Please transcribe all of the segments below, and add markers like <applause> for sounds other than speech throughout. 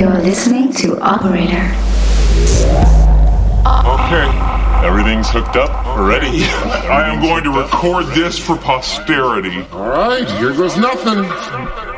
You're listening to Operator. Okay, everything's hooked up, ready. <laughs> I am going to record this for posterity. All right, here goes nothing.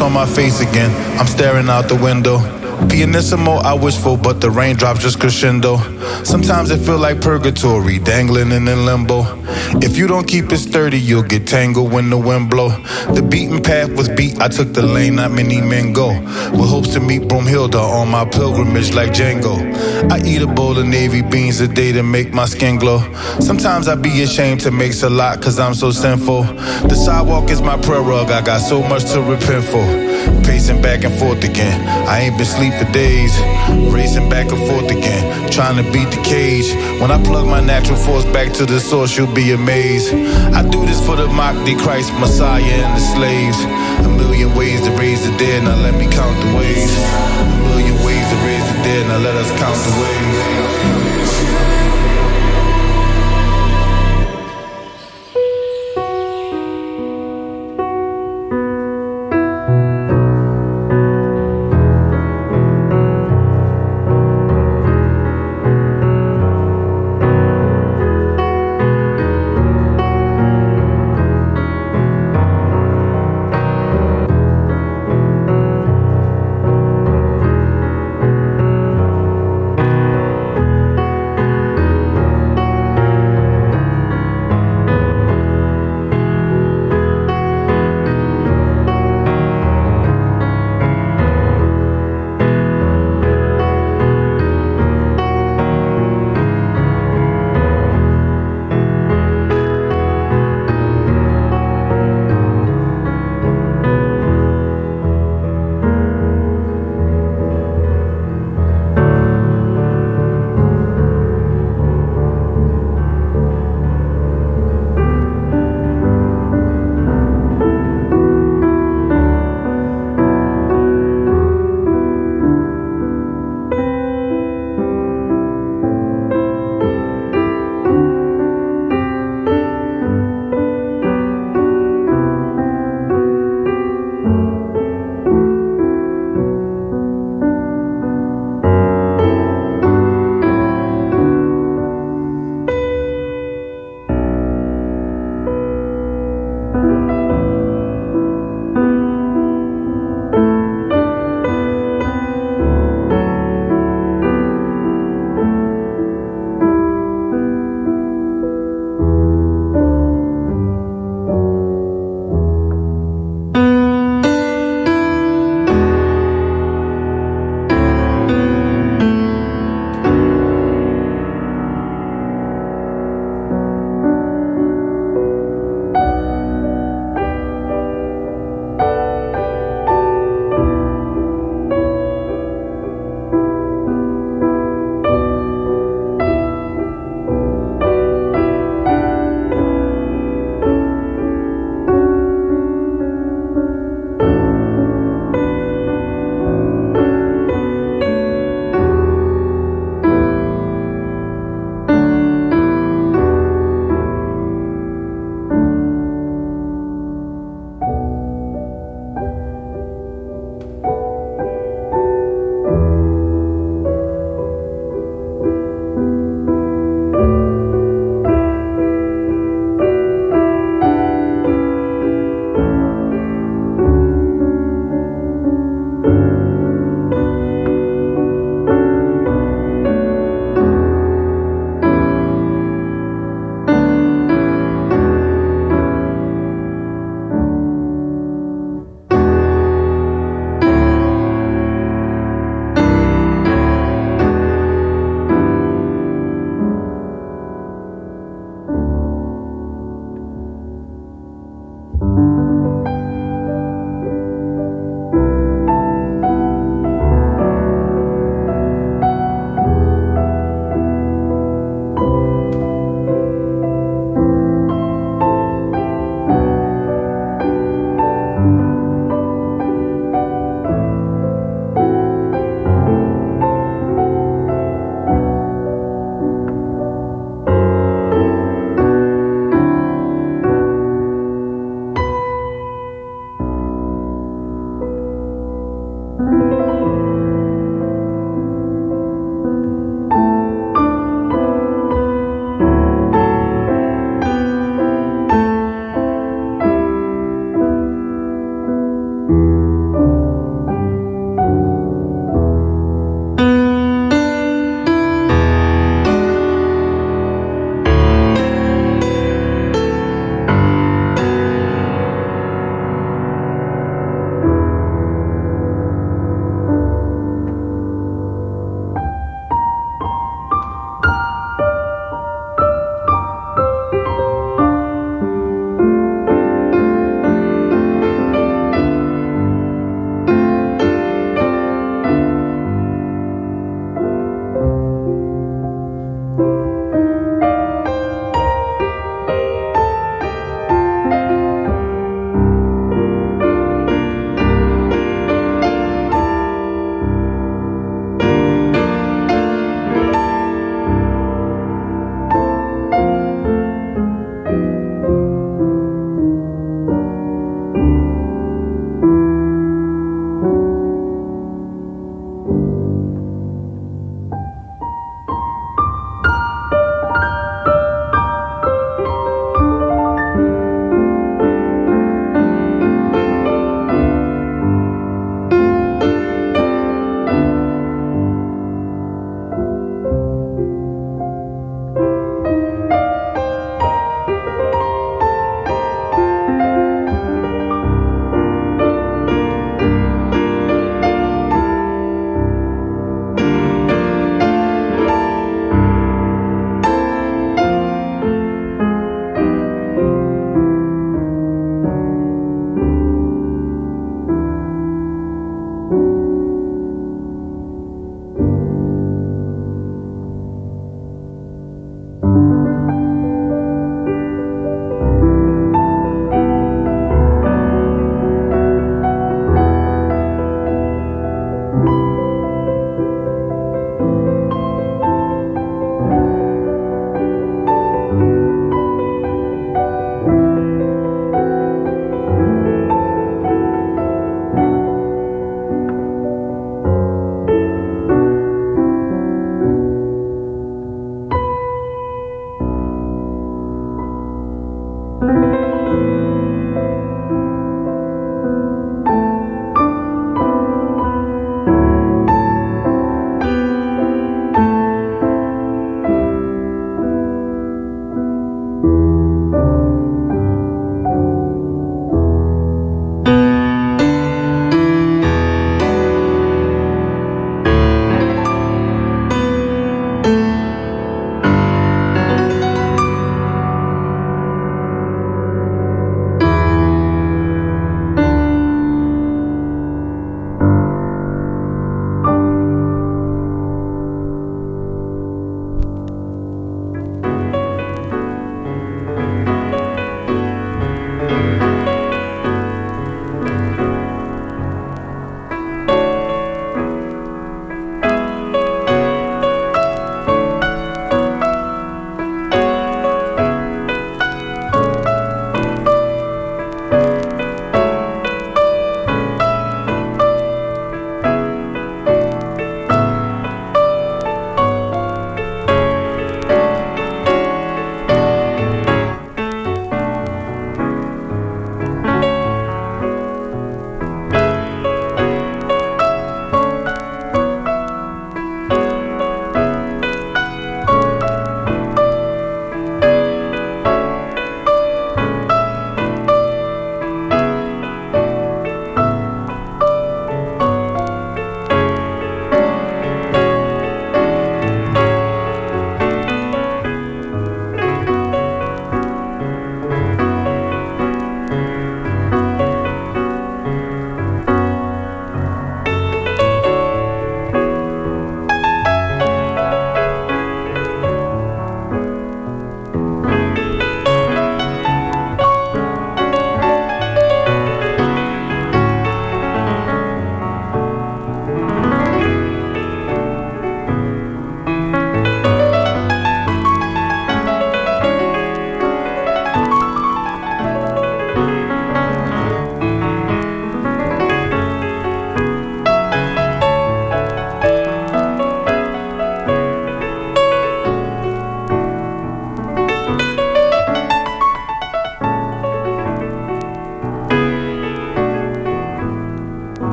On my face again. I'm staring out the window. Pianissimo, I wish for, but the raindrops just crescendo. Sometimes it feel like purgatory, dangling in limbo. If you don't keep it sturdy, you'll get tangled when the wind blow. The beaten path was beat, I took the lane not many men go. With hopes to meet Broomhilda on my pilgrimage like Django. I eat a bowl of navy beans a day to make my skin glow. Sometimes I be ashamed to make a lot cause I'm so sinful. The sidewalk is my prayer rug, I got so much to repent for. Pacing back and forth again. I ain't been sleep for days. Racing back and forth again. Trying to beat the cage. When I plug my natural force back to the source, you'll be amazed. I do this for the mock the Christ, Messiah, and the slaves. A million ways to raise the dead, now let me count the ways. A million ways to raise the dead, now let us count the ways.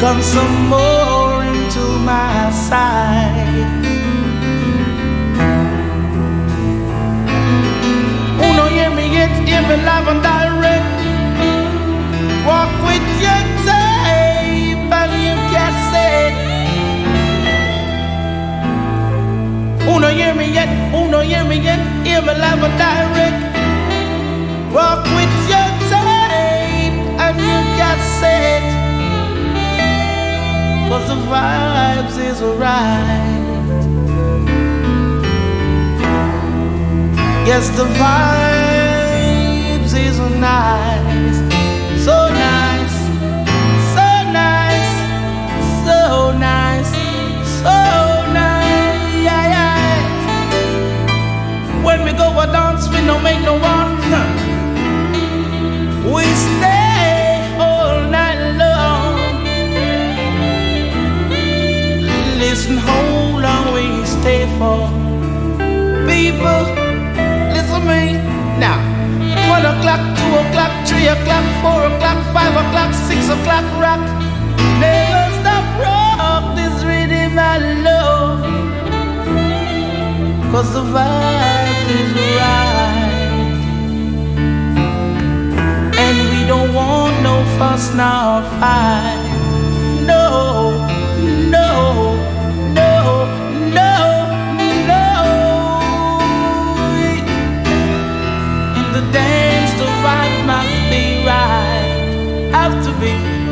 Come some more into my side. Uno hear me yet, hear me live and direct. Walk with your tape and you cassette. Uno hear me yet, uno hear me yet, hear me live and direct. Walk with your Cause the vibes is right. Yes, the vibes is nice, so nice, so nice, so nice, so nice. When we go a dance, we don't make no one. <laughs> We stay Listen, how long we stay for, people listen me now. One o'clock, two o'clock, three o'clock, four o'clock, five o'clock, six o'clock, rock. Never stop rock this rhythm I love. Cause the vibe is right. And we don't want no fuss nor fight.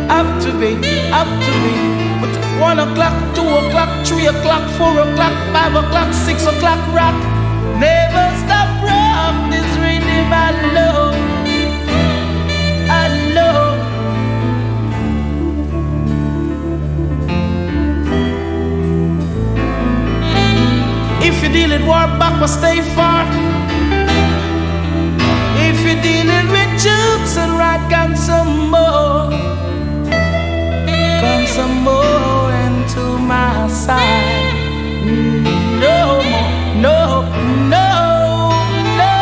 Have to be, have to be. But one o'clock, two o'clock, three o'clock, four o'clock, five o'clock, six o'clock, rock. Never stop rock this rhythm I love. If you're dealing war back, but stay far. If you're dealing with jukes and right, come some more. Some more into my side. No more, no, no, no.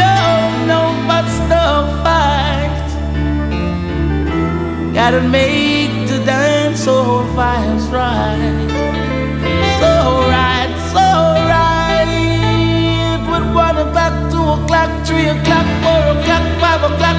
No, no, but no fight. Gotta make the dance all vibes right. So right, so right. O'clock, three o'clock, four o'clock, five o'clock,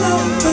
Don't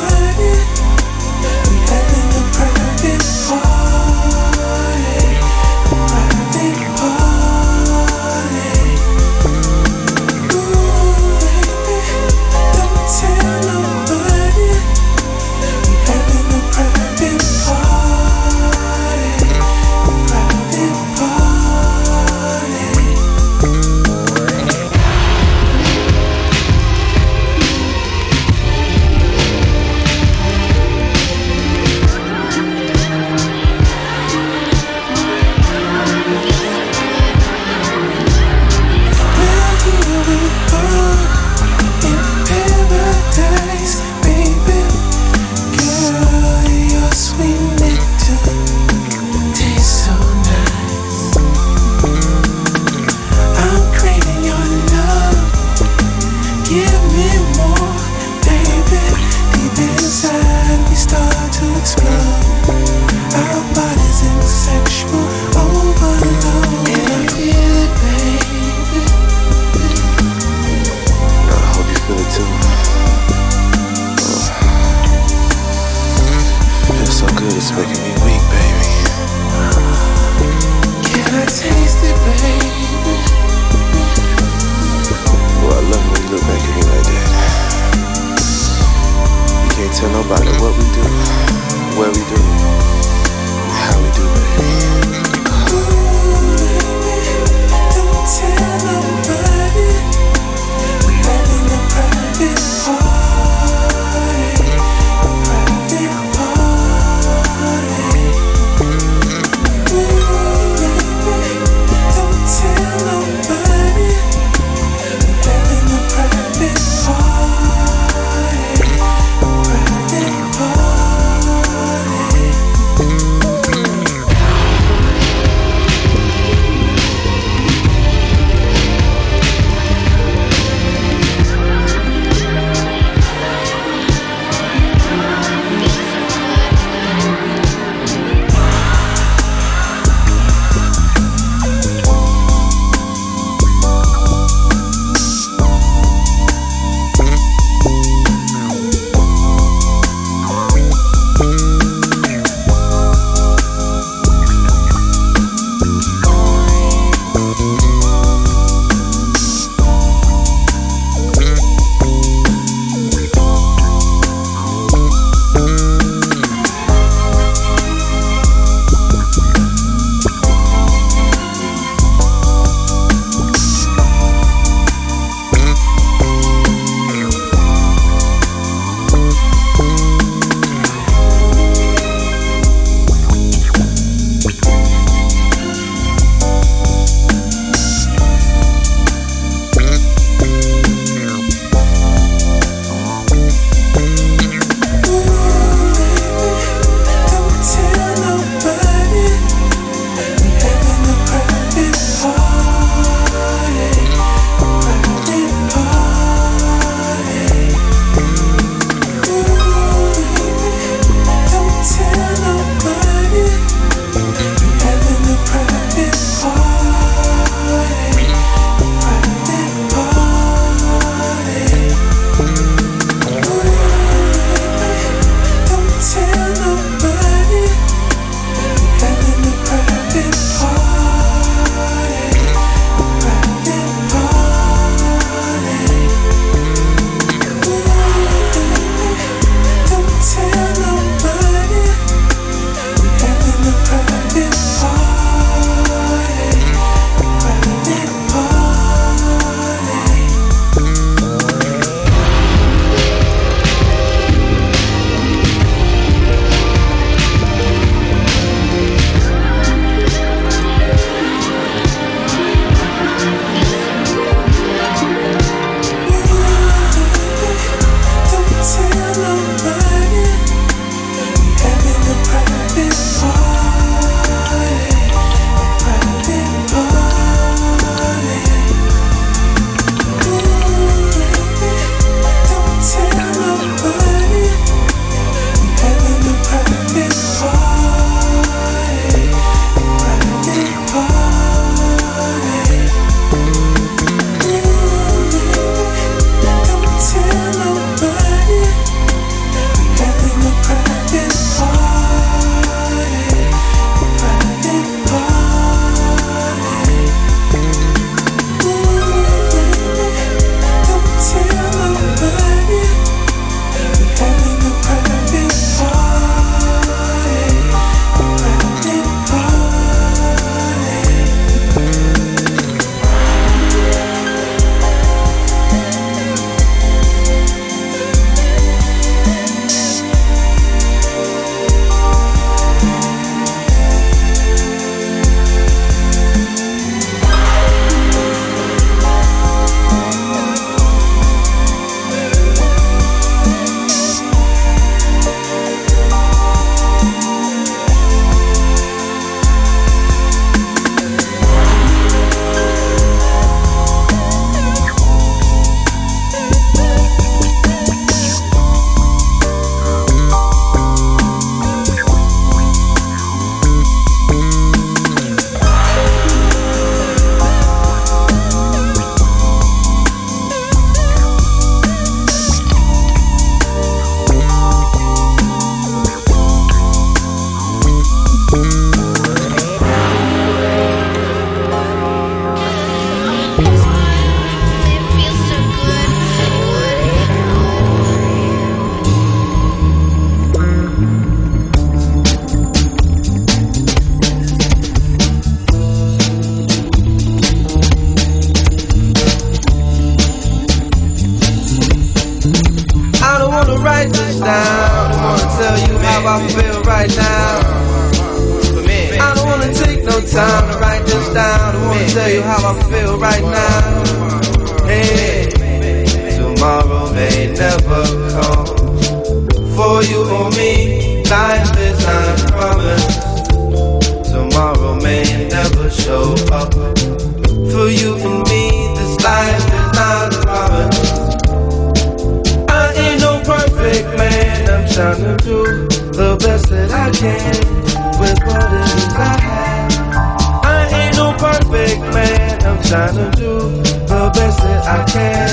trying to do the best that I can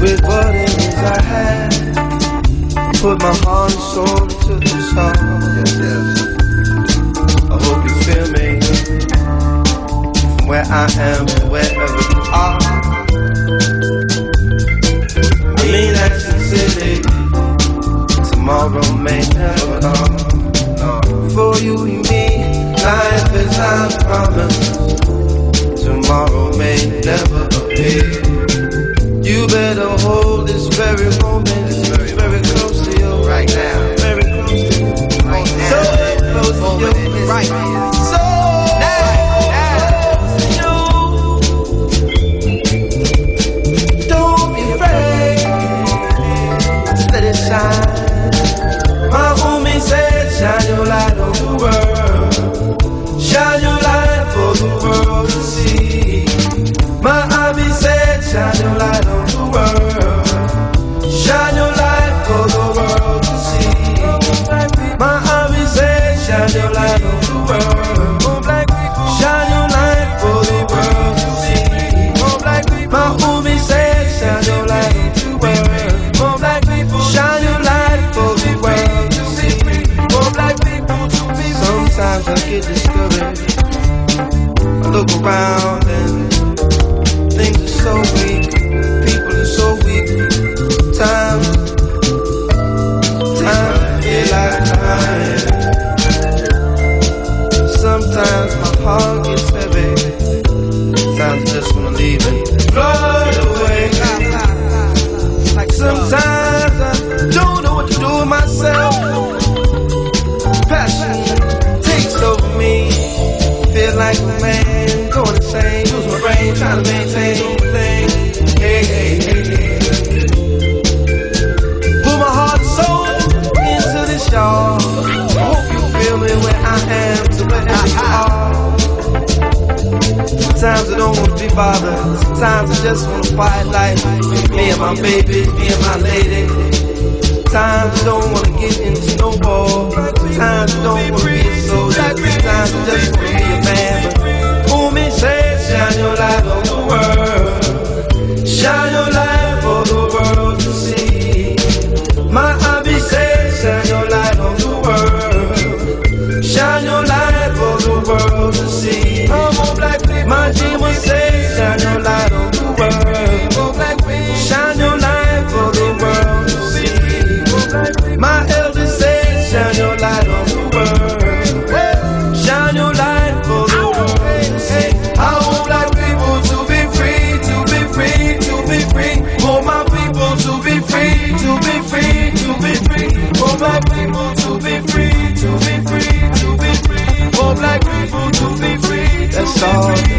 with what it is I have. Put my heart and soul into the song. I hope you feel me. From where I am to wherever you are. I mean Action City. Tomorrow may never come. For you and me, life is not promised. Tomorrow may never appear. You better hold this very moment, very, very close to you right now. Very close to you. Right now. So close to you. Right. So Sometimes I get discouraged. I look around and things are so weak. Don't want to be bothered. Sometimes I just want a quiet life. Me and my baby, me and my lady. Sometimes I don't want to get into no ball. Sometimes I don't want to be a soldier. Sometimes I just want to be a man. But Umi says, shine your light on the world. Shine your light My demon says, shine your light on the world. Shine your light for the world to see. My elder shine your light on the world. Shine your light the world to. I want black people to be free, to be free, to be free. For my people to be free, to be free, to be free. For black people to be free, to be free, to be free. For black people to be free. That's all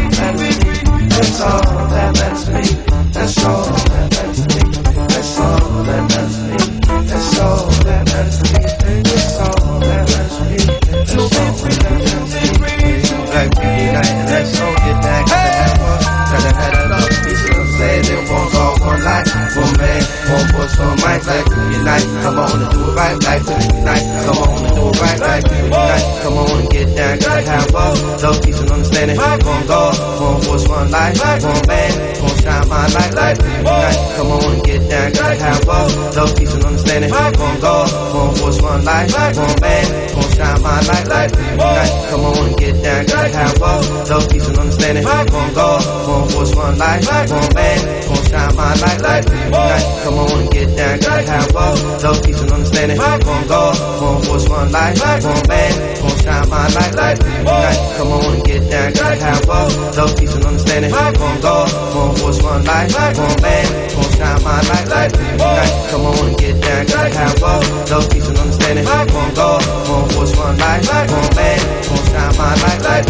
get down. Got the have up. Those peace and understanding. One God, one voice, one life, one man. Gonna shine my light. Black people unite. Come on and get down. Got the have up. Those peace and understanding. One God, one voice, one life, one man. Gonna shine my light. People unite. Come on and get down. gotta have both. Love, peace, and understanding. One God, one voice, one life, one man. Gonna shine my light like night. Come on and get down, gotta have both. Love, peace, and understanding. One God, one voice, one life, one man. Gonna shine my light like night. Come on and get down, gotta have both. Love, peace, and understanding. One God, one voice, one life, one man. Gonna shine my like night.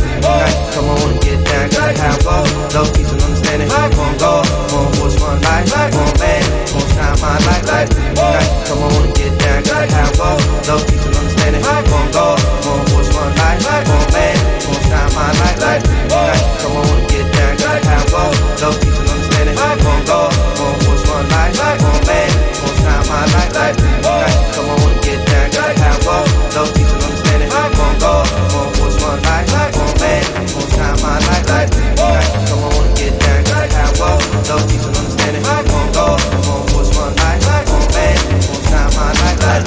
Come on and get down, gotta have both. Love, peace, and understanding. One God, one voice, one life, one man. Gonna shine my like night. Come on and get down, gotta have both. Love, peace, and understanding. One God, one voice, one life, one man. Shine my light like night. Come on and get down, gotta have peace, and understanding. One God, one voice, one life, one man. Gonna shine my light like night. Come on and get down, gotta have both. Love, peace, and understanding. One God, one voice, one life, one man. Gonna shine my light like night. Come on and get down, gotta have both. Love, peace, and understanding. One God, one voice, one life, one man. Gonna shine my light like